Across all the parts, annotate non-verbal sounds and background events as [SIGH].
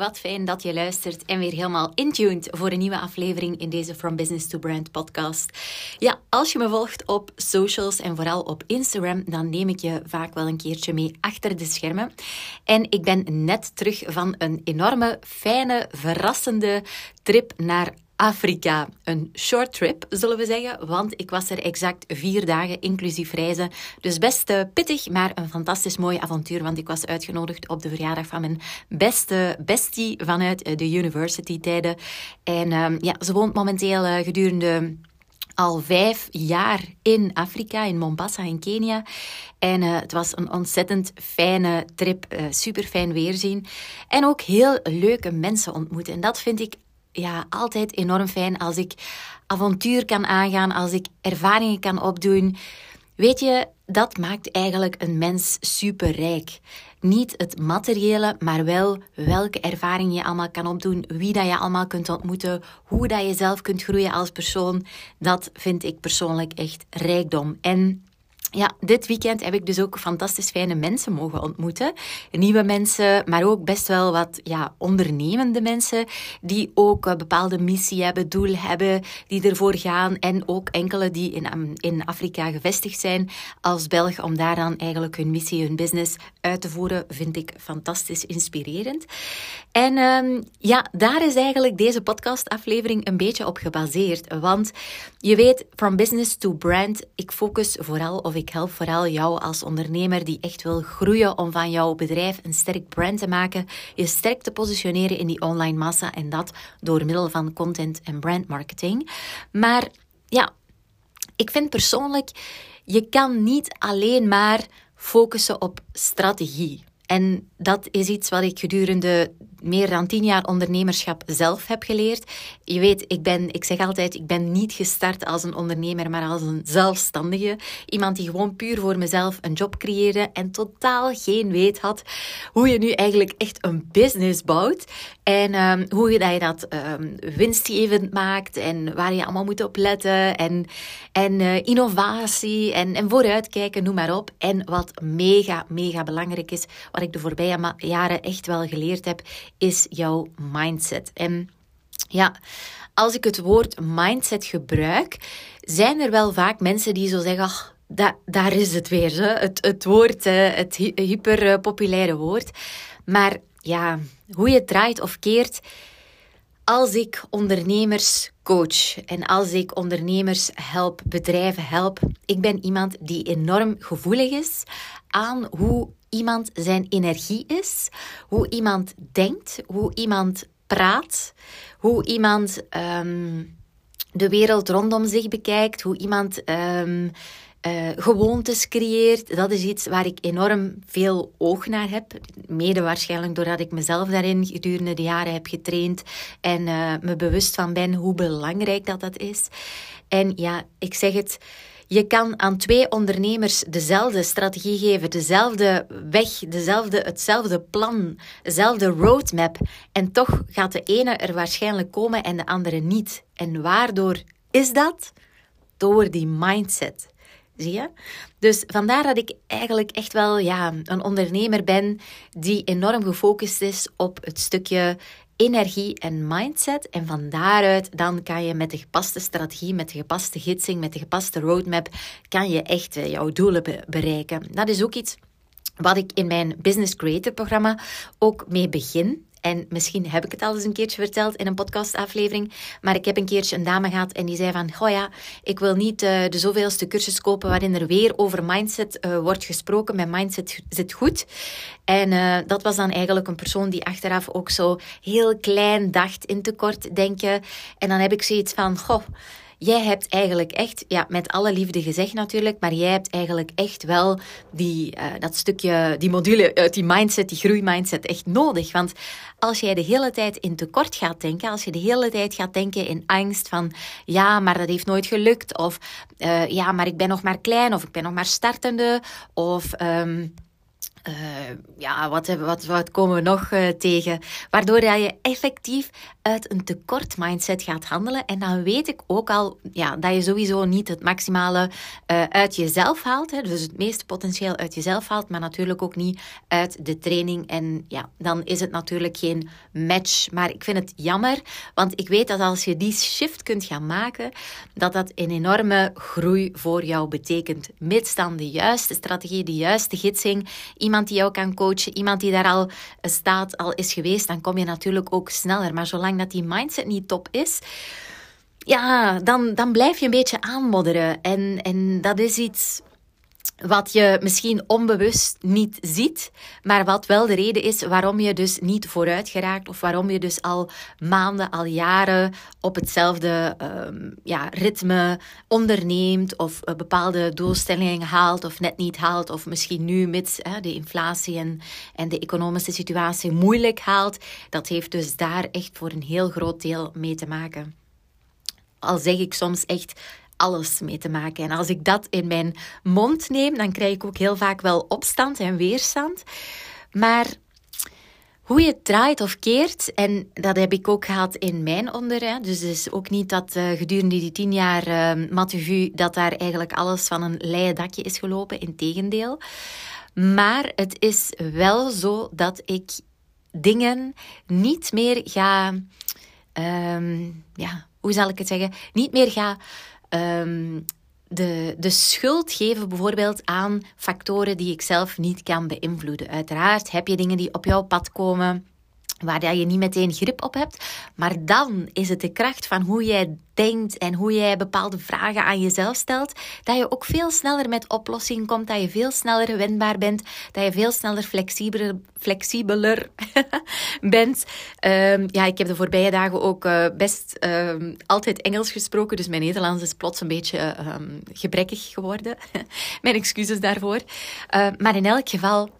Wat fijn dat je luistert en weer helemaal intuned voor een nieuwe aflevering in deze From Business to Brand podcast. Ja, als je me volgt op socials en vooral op Instagram, dan neem ik je vaak wel een keertje mee achter de schermen. En ik ben net terug van een enorme, fijne, verrassende trip naar Afrika. Een short trip, zullen we zeggen, want ik was er exact vier dagen, inclusief reizen. Dus best uh, pittig, maar een fantastisch mooi avontuur, want ik was uitgenodigd op de verjaardag van mijn beste bestie vanuit uh, de university-tijden. En uh, ja, ze woont momenteel uh, gedurende al vijf jaar in Afrika, in Mombasa in Kenia. En het was een ontzettend fijne trip, super fijn weerzien. En ook heel leuke mensen ontmoeten. En dat vind ik ja, altijd enorm fijn als ik avontuur kan aangaan, als ik ervaringen kan opdoen. Weet je, dat maakt eigenlijk een mens superrijk. Niet het materiële, maar wel welke ervaringen je allemaal kan opdoen, wie dat je allemaal kunt ontmoeten, hoe dat je zelf kunt groeien als persoon. Dat vind ik persoonlijk echt rijkdom. En ja, dit weekend heb ik dus ook fantastisch fijne mensen mogen ontmoeten. Nieuwe mensen, maar ook best wel wat ja, ondernemende mensen die ook een bepaalde missie hebben, doel hebben, die ervoor gaan. En ook enkele die in, in Afrika gevestigd zijn als Belg, om daar dan eigenlijk hun missie, hun business uit te voeren, vind ik fantastisch inspirerend. En um, ja, daar is eigenlijk deze podcastaflevering een beetje op gebaseerd. Want je weet, from business to brand, ik focus vooral ik help vooral jou als ondernemer die echt wil groeien om van jouw bedrijf een sterk brand te maken, je sterk te positioneren in die online massa en dat door middel van content en brand marketing. Maar ja, ik vind persoonlijk, je kan niet alleen maar focussen op strategie. En dat is iets wat ik gedurende meer dan tien jaar ondernemerschap zelf heb geleerd. Je weet, ik, ben, ik zeg altijd, ik ben niet gestart als een ondernemer, maar als een zelfstandige. Iemand die gewoon puur voor mezelf een job creëerde en totaal geen weet had hoe je nu eigenlijk echt een business bouwt. En um, hoe je dat, je dat um, winstgevend maakt en waar je allemaal moet op letten. En, en uh, innovatie en, en vooruitkijken, noem maar op. En wat mega, mega belangrijk is, wat ik de voorbije jaren echt wel geleerd heb, is jouw mindset. En ja, als ik het woord mindset gebruik, zijn er wel vaak mensen die zo zeggen: ach, daar is het weer, hè? Het, het woord, het hyperpopulaire woord. Maar ja, hoe je het draait of keert, als ik ondernemers coach en als ik ondernemers help, bedrijven help, ik ben iemand die enorm gevoelig is aan hoe iemand zijn energie is, hoe iemand denkt, hoe iemand praat, hoe iemand um, de wereld rondom zich bekijkt, hoe iemand um, uh, gewoontes creëert. Dat is iets waar ik enorm veel oog naar heb. Mede waarschijnlijk doordat ik mezelf daarin gedurende de jaren heb getraind en uh, me bewust van ben hoe belangrijk dat dat is. En ja, ik zeg het je kan aan twee ondernemers dezelfde strategie geven, dezelfde weg, dezelfde, hetzelfde plan, dezelfde roadmap. En toch gaat de ene er waarschijnlijk komen en de andere niet. En waardoor is dat? Door die mindset. Zie je? Dus vandaar dat ik eigenlijk echt wel ja, een ondernemer ben die enorm gefocust is op het stukje energie en mindset. En van daaruit dan kan je met de gepaste strategie, met de gepaste gidsing, met de gepaste roadmap, kan je echt eh, jouw doelen bereiken. Dat is ook iets wat ik in mijn Business Creator programma ook mee begin. En misschien heb ik het al eens een keertje verteld in een podcastaflevering. Maar ik heb een keertje een dame gehad en die zei van... Goh ja, ik wil niet uh, de zoveelste cursus kopen waarin er weer over mindset uh, wordt gesproken. Mijn mindset zit goed. En uh, dat was dan eigenlijk een persoon die achteraf ook zo heel klein dacht in tekort denken. En dan heb ik zoiets van... Goh, jij hebt eigenlijk echt, ja, met alle liefde gezegd natuurlijk, maar jij hebt eigenlijk echt wel die, uh, dat stukje, die module uit die mindset, die groeimindset echt nodig. Want als jij de hele tijd in tekort gaat denken, als je de hele tijd gaat denken in angst van, ja, maar dat heeft nooit gelukt, of uh, ja, maar ik ben nog maar klein, of ik ben nog maar startende, of... Um, uh, ja, wat, wat, wat komen we nog uh, tegen? Waardoor je effectief uit een tekort mindset gaat handelen. En dan weet ik ook al ja, dat je sowieso niet het maximale uh, uit jezelf haalt. Hè, dus het meeste potentieel uit jezelf haalt, maar natuurlijk ook niet uit de training. En ja, dan is het natuurlijk geen match. Maar ik vind het jammer, want ik weet dat als je die shift kunt gaan maken, dat dat een enorme groei voor jou betekent. Mits dan de juiste strategie, de juiste gidsing iemand die jou kan coachen, iemand die daar al staat, al is geweest, dan kom je natuurlijk ook sneller. Maar zolang dat die mindset niet top is, ja, dan, dan blijf je een beetje aanmodderen. En, en dat is iets wat je misschien onbewust niet ziet, maar wat wel de reden is waarom je dus niet vooruit geraakt of waarom je dus al maanden, al jaren op hetzelfde um, ja, ritme onderneemt of uh, bepaalde doelstellingen haalt of net niet haalt of misschien nu met uh, de inflatie en, en de economische situatie moeilijk haalt. Dat heeft dus daar echt voor een heel groot deel mee te maken. Al zeg ik soms echt alles mee te maken. En als ik dat in mijn mond neem, dan krijg ik ook heel vaak wel opstand en weerstand. Maar hoe je draait of keert, en dat heb ik ook gehad in mijn onder. Hè. Dus het is ook niet dat uh, gedurende die tien jaar uh, Matuvu, dat daar eigenlijk alles van een leien dakje is gelopen. Integendeel. Maar het is wel zo dat ik dingen niet meer ga. Um, ja, hoe zal ik het zeggen? Niet meer ga um, de, de schuld geven bijvoorbeeld aan factoren die ik zelf niet kan beïnvloeden. Uiteraard heb je dingen die op jouw pad komen waar je niet meteen grip op hebt. Maar dan is het de kracht van hoe jij denkt en hoe jij bepaalde vragen aan jezelf stelt, dat je ook veel sneller met oplossingen komt, dat je veel sneller wendbaar bent, dat je veel sneller flexibeler, flexibeler [LAUGHS] bent. Um, ja, ik heb de voorbije dagen ook uh, best um, altijd Engels gesproken, dus mijn Nederlands is plots een beetje um, gebrekkig geworden. [LAUGHS] mijn excuses daarvoor. Maar in elk geval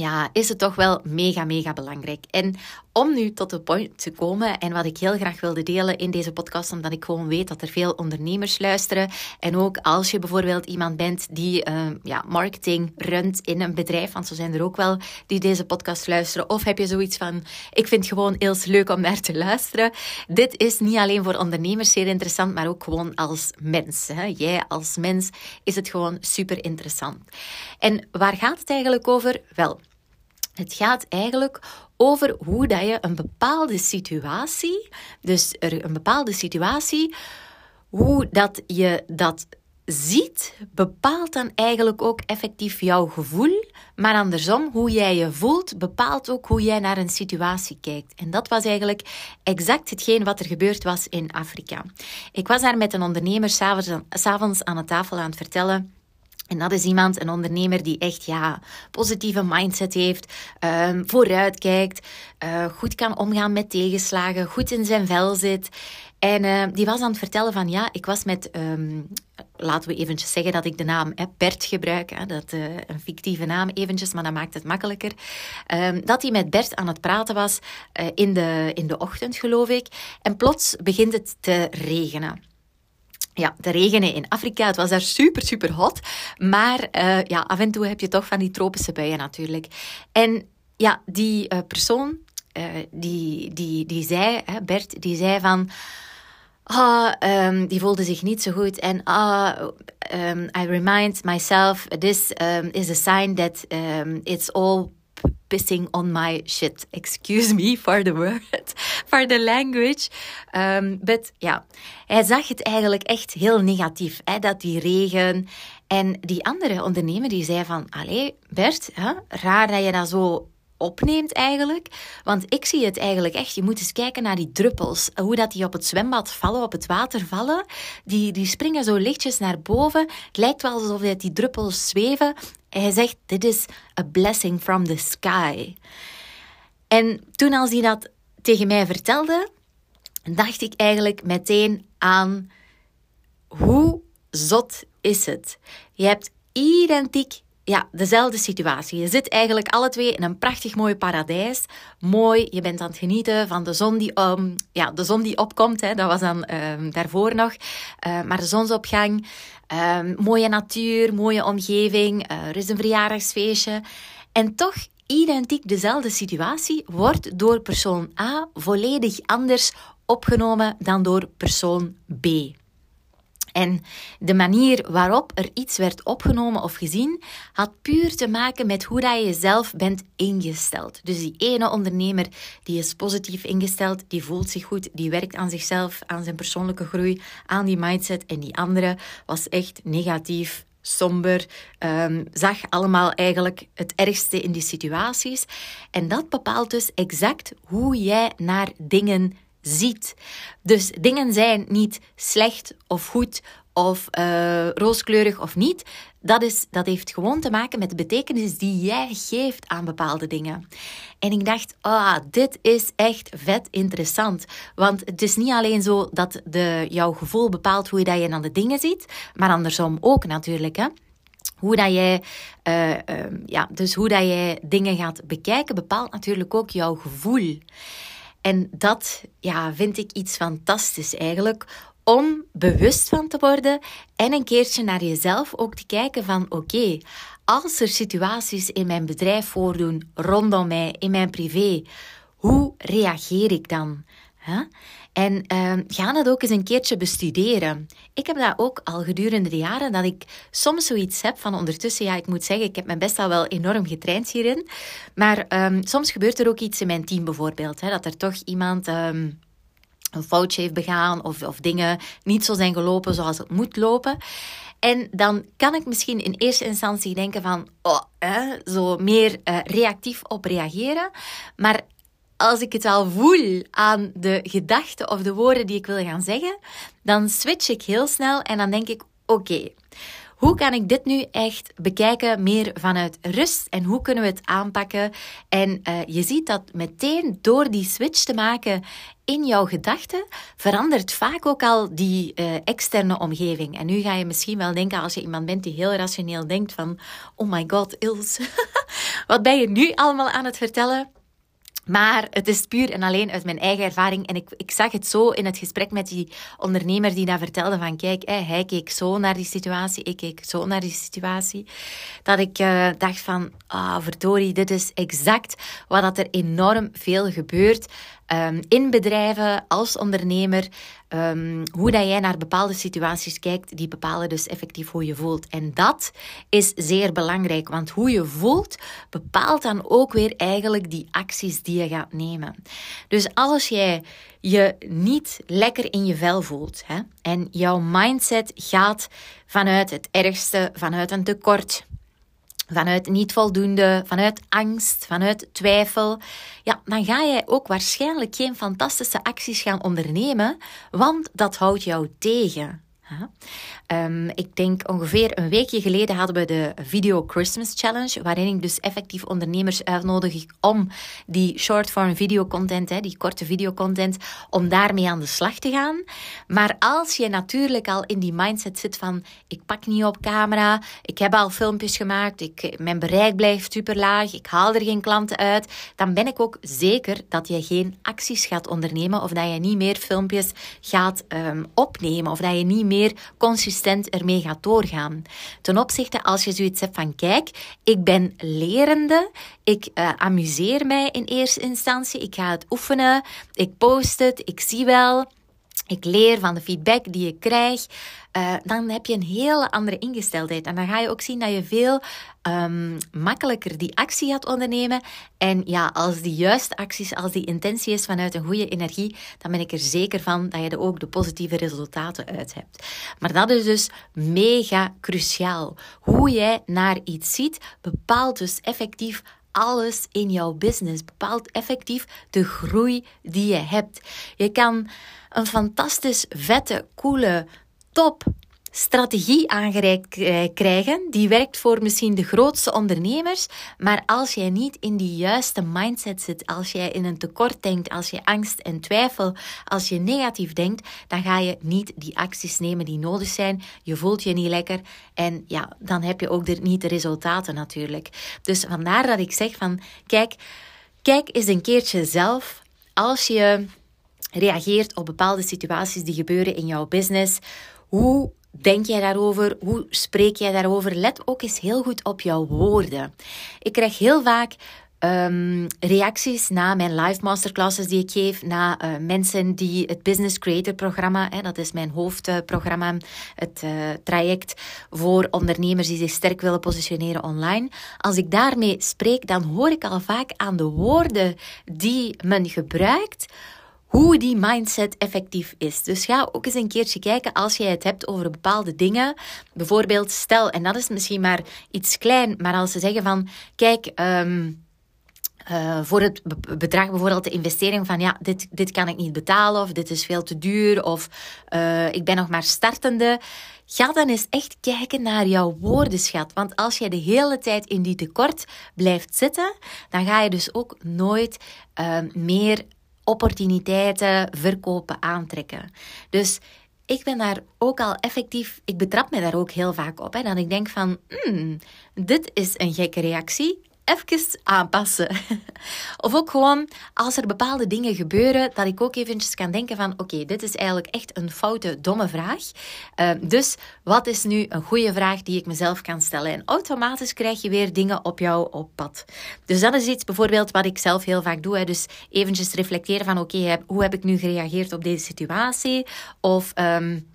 ja, is het toch wel mega, mega belangrijk. En om nu tot de point te komen en wat ik heel graag wilde delen in deze podcast, omdat ik gewoon weet dat er veel ondernemers luisteren. En ook als je bijvoorbeeld iemand bent die uh, ja, marketing runt in een bedrijf, want zo zijn er ook wel die deze podcast luisteren. Of heb je zoiets van, ik vind het gewoon heel leuk om naar te luisteren. Dit is niet alleen voor ondernemers zeer interessant, maar ook gewoon als mens. Hè. Jij als mens is het gewoon super interessant. En waar gaat het eigenlijk over? Wel, het gaat eigenlijk over hoe dat je een bepaalde situatie, dus er een bepaalde situatie, hoe dat je dat ziet, bepaalt dan eigenlijk ook effectief jouw gevoel. Maar andersom, hoe jij je voelt, bepaalt ook hoe jij naar een situatie kijkt. En dat was eigenlijk exact hetgeen wat er gebeurd was in Afrika. Ik was daar met een ondernemer s'avonds aan de tafel aan het vertellen en dat is iemand, een ondernemer die echt ja, positieve mindset heeft, um, vooruit kijkt, uh, goed kan omgaan met tegenslagen, goed in zijn vel zit. En uh, die was aan het vertellen van ja, ik was met, um, laten we eventjes zeggen dat ik de naam Bert gebruik, hè, dat, uh, een fictieve naam eventjes, maar dat maakt het makkelijker. Um, dat hij met Bert aan het praten was in, de, in de ochtend, geloof ik. En plots begint het te regenen ja, de regenen in Afrika. Het was daar super, super hot. Maar uh, ja, af en toe heb je toch van die tropische buien natuurlijk. En ja, die uh, persoon, uh, die, die, die zei, hè, Bert, die zei van... Ah, um, die voelde zich niet zo goed. En ah, um, I remind myself, this um, is a sign that it's all pissing on my shit. Excuse me for the word, [LAUGHS] for the language. Um, but ja, hij zag het eigenlijk echt heel negatief, hè, dat die regen. En die andere ondernemer die zei van, allee Bert, hè, raar dat je dat zo opneemt eigenlijk. Want ik zie het eigenlijk echt. Je moet eens kijken naar die druppels. Hoe dat die op het zwembad vallen, op het water vallen. Die, die springen zo lichtjes naar boven. Het lijkt wel alsof die druppels zweven. Hij zegt, dit is a blessing from the sky. En toen als hij dat tegen mij vertelde, dacht ik eigenlijk meteen aan hoe zot is het? Je hebt identiek ja, dezelfde situatie. Je zit eigenlijk alle twee in een prachtig mooi paradijs. Mooi, je bent aan het genieten van de zon die, um, ja, de zon die opkomt. Hè, dat was dan um, daarvoor nog. Uh, maar de zonsopgang, um, mooie natuur, mooie omgeving. Uh, er is een verjaardagsfeestje. En toch identiek dezelfde situatie wordt door persoon A volledig anders opgenomen dan door persoon B. En de manier waarop er iets werd opgenomen of gezien, had puur te maken met hoe dat je jezelf bent ingesteld. Dus die ene ondernemer die is positief ingesteld, die voelt zich goed, die werkt aan zichzelf, aan zijn persoonlijke groei, aan die mindset. En die andere was echt negatief, somber, um, zag allemaal eigenlijk het ergste in die situaties. En dat bepaalt dus exact hoe jij naar dingen ziet. Dus dingen zijn niet slecht of goed of uh, rooskleurig of niet. Dat, is, dat heeft gewoon te maken met de betekenis die jij geeft aan bepaalde dingen. En ik dacht, ah, dit is echt vet interessant. Want het is niet alleen zo dat de, jouw gevoel bepaalt hoe je, dat naar de dingen ziet, maar andersom ook natuurlijk. Hè? Hoe dat jij, uh, uh, ja, dus hoe dat jij dingen gaat bekijken, bepaalt natuurlijk ook jouw gevoel. En dat ja, vind ik iets fantastisch eigenlijk. Om bewust van te worden en een keertje naar jezelf ook te kijken van oké, als er situaties in mijn bedrijf voordoen, rondom mij, in mijn privé, hoe reageer ik dan? En uh, ga dat ook eens een keertje bestuderen. Ik heb dat ook al gedurende de jaren, dat ik soms zoiets heb van ondertussen, ja, ik moet zeggen, ik heb me best al wel enorm getraind hierin. Maar um, soms gebeurt er ook iets in mijn team bijvoorbeeld, hè, dat er toch iemand... Um, een foutje heeft begaan of, of dingen niet zo zijn gelopen zoals het moet lopen. En dan kan ik misschien in eerste instantie denken van, oh, hè, zo meer uh, reactief op reageren. Maar als ik het al voel aan de gedachten of de woorden die ik wil gaan zeggen, dan switch ik heel snel en dan denk ik: oké, hoe kan ik dit nu echt bekijken meer vanuit rust en hoe kunnen we het aanpakken? En uh, je ziet dat meteen door die switch te maken in jouw gedachten verandert vaak ook al die uh, externe omgeving. En nu ga je misschien wel denken, als je iemand bent die heel rationeel denkt van, oh my god, Ilse, [LAUGHS] wat ben je nu allemaal aan het vertellen? Maar het is puur en alleen uit mijn eigen ervaring. En ik, ik zag het zo in het gesprek met die ondernemer die daar vertelde van... Kijk, hij keek zo naar die situatie, ik keek zo naar die situatie. Dat ik uh, dacht van, ah, verdorie, dit is exact wat er enorm veel gebeurt um, in bedrijven, als ondernemer, um, hoe dat jij naar bepaalde situaties kijkt, die bepalen dus effectief hoe je voelt. En dat is zeer belangrijk, want hoe je voelt bepaalt dan ook weer eigenlijk die acties die je gaat nemen. Dus als jij je niet lekker in je vel voelt hè, en jouw mindset gaat vanuit het ergste, vanuit een tekort, vanuit niet voldoende, vanuit angst, vanuit twijfel, ja, dan ga jij ook waarschijnlijk geen fantastische acties gaan ondernemen, want dat houdt jou tegen. Um, ik denk ongeveer een weekje geleden hadden we de Video Christmas Challenge, waarin ik dus effectief ondernemers uitnodig om die short-form videocontent, die korte videocontent, om daarmee aan de slag te gaan. Maar als je natuurlijk al in die mindset zit van ik pak niet op camera, ik heb al filmpjes gemaakt, ik, mijn bereik blijft super laag, ik haal er geen klanten uit, dan ben ik ook zeker dat je geen acties gaat ondernemen of dat je niet meer filmpjes gaat um, opnemen of dat je niet meer consistent ermee gaat doorgaan. Ten opzichte als je zoiets hebt van kijk, ik ben lerende, ik uh, amuseer mij in eerste instantie, ik ga het oefenen, ik post het, ik zie wel. Ik leer van de feedback die ik krijg. Uh, dan heb je een hele andere ingesteldheid. En dan ga je ook zien dat je veel um, makkelijker die actie gaat ondernemen. En ja, als die juiste acties, als die intentie is vanuit een goede energie, dan ben ik er zeker van dat je er ook de positieve resultaten uit hebt. Maar dat is dus mega cruciaal. Hoe jij naar iets ziet, bepaalt dus effectief alles in jouw business. Bepaalt effectief de groei die je hebt. Je kan een fantastisch vette, coole top strategie aangereikt krijgen. Die werkt voor misschien de grootste ondernemers. Maar als jij niet in die juiste mindset zit, als jij in een tekort denkt, als je angst en twijfel, als je negatief denkt, dan ga je niet die acties nemen die nodig zijn. Je voelt je niet lekker en ja, dan heb je ook niet de resultaten natuurlijk. Dus vandaar dat ik zeg van, kijk, kijk eens een keertje zelf als je reageert op bepaalde situaties die gebeuren in jouw business. Hoe denk jij daarover? Hoe spreek jij daarover? Let ook eens heel goed op jouw woorden. Ik krijg heel vaak um, reacties na mijn live masterclasses die ik geef, na uh, mensen die het Business Creator programma, hè, dat is mijn hoofdprogramma, het uh, traject voor ondernemers die zich sterk willen positioneren online. Als ik daarmee spreek, dan hoor ik al vaak aan de woorden die men gebruikt hoe die mindset effectief is. Dus ga ook eens een keertje kijken als jij het hebt over bepaalde dingen. Bijvoorbeeld, stel, en dat is misschien maar iets klein, maar als ze zeggen van, kijk, um, uh, voor het bedrag bijvoorbeeld de investering van ja, dit, dit kan ik niet betalen of dit is veel te duur of uh, ik ben nog maar startende. Ga dan eens echt kijken naar jouw woordenschat. Want als je de hele tijd in die tekort blijft zitten, dan ga je dus ook nooit uh, meer opportuniteiten, verkopen aantrekken. Dus ik ben daar ook al effectief, ik betrap me daar ook heel vaak op. Hè, dat ik denk van, hmm, dit is een gekke reactie even aanpassen. [LAUGHS] of ook gewoon als er bepaalde dingen gebeuren, dat ik ook eventjes kan denken van oké, dit is eigenlijk echt een foute, domme vraag. Uh, dus wat is nu een goede vraag die ik mezelf kan stellen? En automatisch krijg je weer dingen op jou op pad. Dus dat is iets bijvoorbeeld wat ik zelf heel vaak doe. Hè. Dus eventjes reflecteren van oké, hoe heb ik nu gereageerd op deze situatie? Of... Um,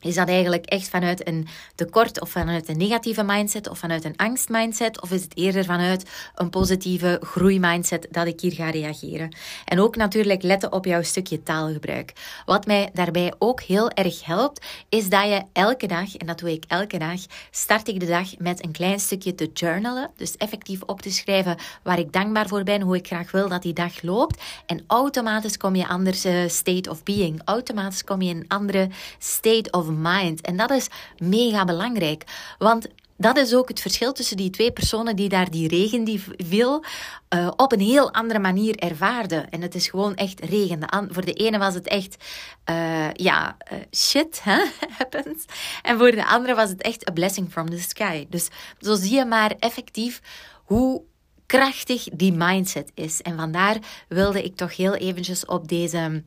is dat eigenlijk echt vanuit een tekort of vanuit een negatieve mindset of vanuit een angstmindset? Of is het eerder vanuit een positieve groeimindset dat ik hier ga reageren? En ook natuurlijk letten op jouw stukje taalgebruik. Wat mij daarbij ook heel erg helpt, is dat je elke dag, en dat doe ik elke dag, start ik de dag met een klein stukje te journalen. Dus effectief op te schrijven waar ik dankbaar voor ben, hoe ik graag wil dat die dag loopt. En automatisch kom je anders uh, state of being. Automatisch kom je in een andere state of mind. En dat is mega belangrijk. Want dat is ook het verschil tussen die twee personen die daar die regen die viel uh, op een heel andere manier ervaarden. En het is gewoon echt regen. Voor de ene was het echt, uh, ja, uh, shit [LAUGHS] happens. En voor de andere was het echt a blessing from the sky. Dus zo zie je maar effectief hoe krachtig die mindset is. En vandaar wilde ik toch heel eventjes op deze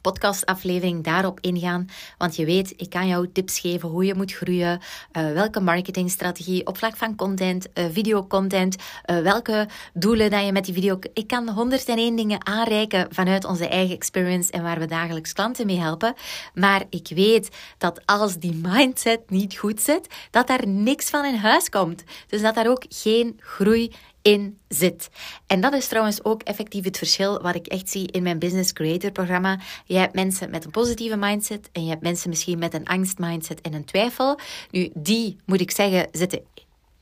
podcastaflevering daarop ingaan. Want je weet, ik kan jou tips geven hoe je moet groeien, uh, welke marketingstrategie op vlak van content, uh, videocontent, uh, welke doelen dat je met die video... Ik kan 101 dingen aanreiken vanuit onze eigen experience en waar we dagelijks klanten mee helpen. Maar ik weet dat als die mindset niet goed zit, dat daar niks van in huis komt. Dus dat daar ook geen groei in zit. En dat is trouwens ook effectief het verschil wat ik echt zie in mijn Business Creator programma. Je hebt mensen met een positieve mindset en je hebt mensen misschien met een angstmindset en een twijfel. Nu, die, moet ik zeggen, zitten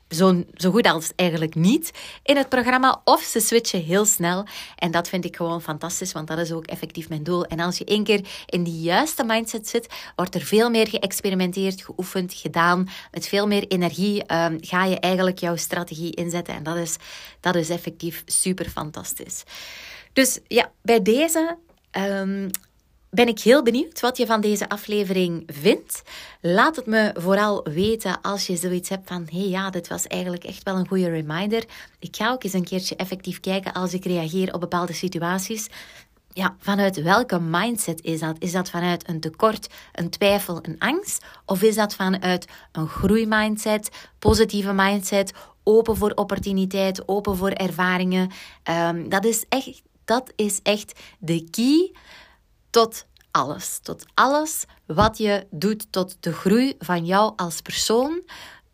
zo, zo goed als eigenlijk niet in het programma. Of ze switchen heel snel. En dat vind ik gewoon fantastisch, want dat is ook effectief mijn doel. En als je één keer in die juiste mindset zit, wordt er veel meer geëxperimenteerd, geoefend, gedaan. Met veel meer energie um, ga je eigenlijk jouw strategie inzetten. En dat is, dat is effectief super fantastisch. Dus ja, bij deze um, ben ik heel benieuwd wat je van deze aflevering vindt. Laat het me vooral weten als je zoiets hebt van: hé hey, ja, dit was eigenlijk echt wel een goede reminder. Ik ga ook eens een keertje effectief kijken als ik reageer op bepaalde situaties. Ja, vanuit welke mindset is dat? Is dat vanuit een tekort, een twijfel, een angst? Of is dat vanuit een groeimindset, positieve mindset, open voor opportuniteit, open voor ervaringen? Um, dat, is echt, dat is echt de key tot alles. Tot alles wat je doet tot de groei van jou als persoon,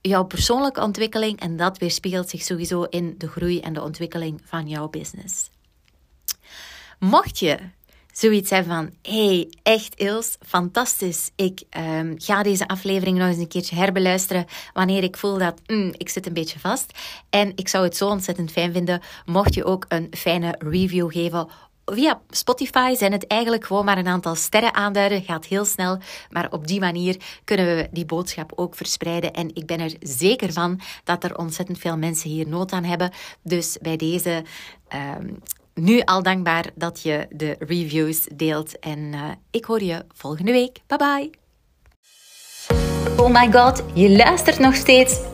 jouw persoonlijke ontwikkeling. En dat weerspiegelt zich sowieso in de groei en de ontwikkeling van jouw business. Mocht je zoiets hebben van: hey, echt Ils, fantastisch. Ik um, ga deze aflevering nog eens een keertje herbeluisteren wanneer ik voel dat mm, ik zit een beetje vast. En ik zou het zo ontzettend fijn vinden mocht je ook een fijne review geven via Spotify zijn het eigenlijk gewoon maar een aantal sterren aanduiden. Gaat heel snel. Maar op die manier kunnen we die boodschap ook verspreiden. En ik ben er zeker van dat er ontzettend veel mensen hier nood aan hebben. Dus bij deze. Ehm, nu al dankbaar dat je de reviews deelt. En uh, ik hoor je volgende week. Bye bye. Oh my god, je luistert nog steeds.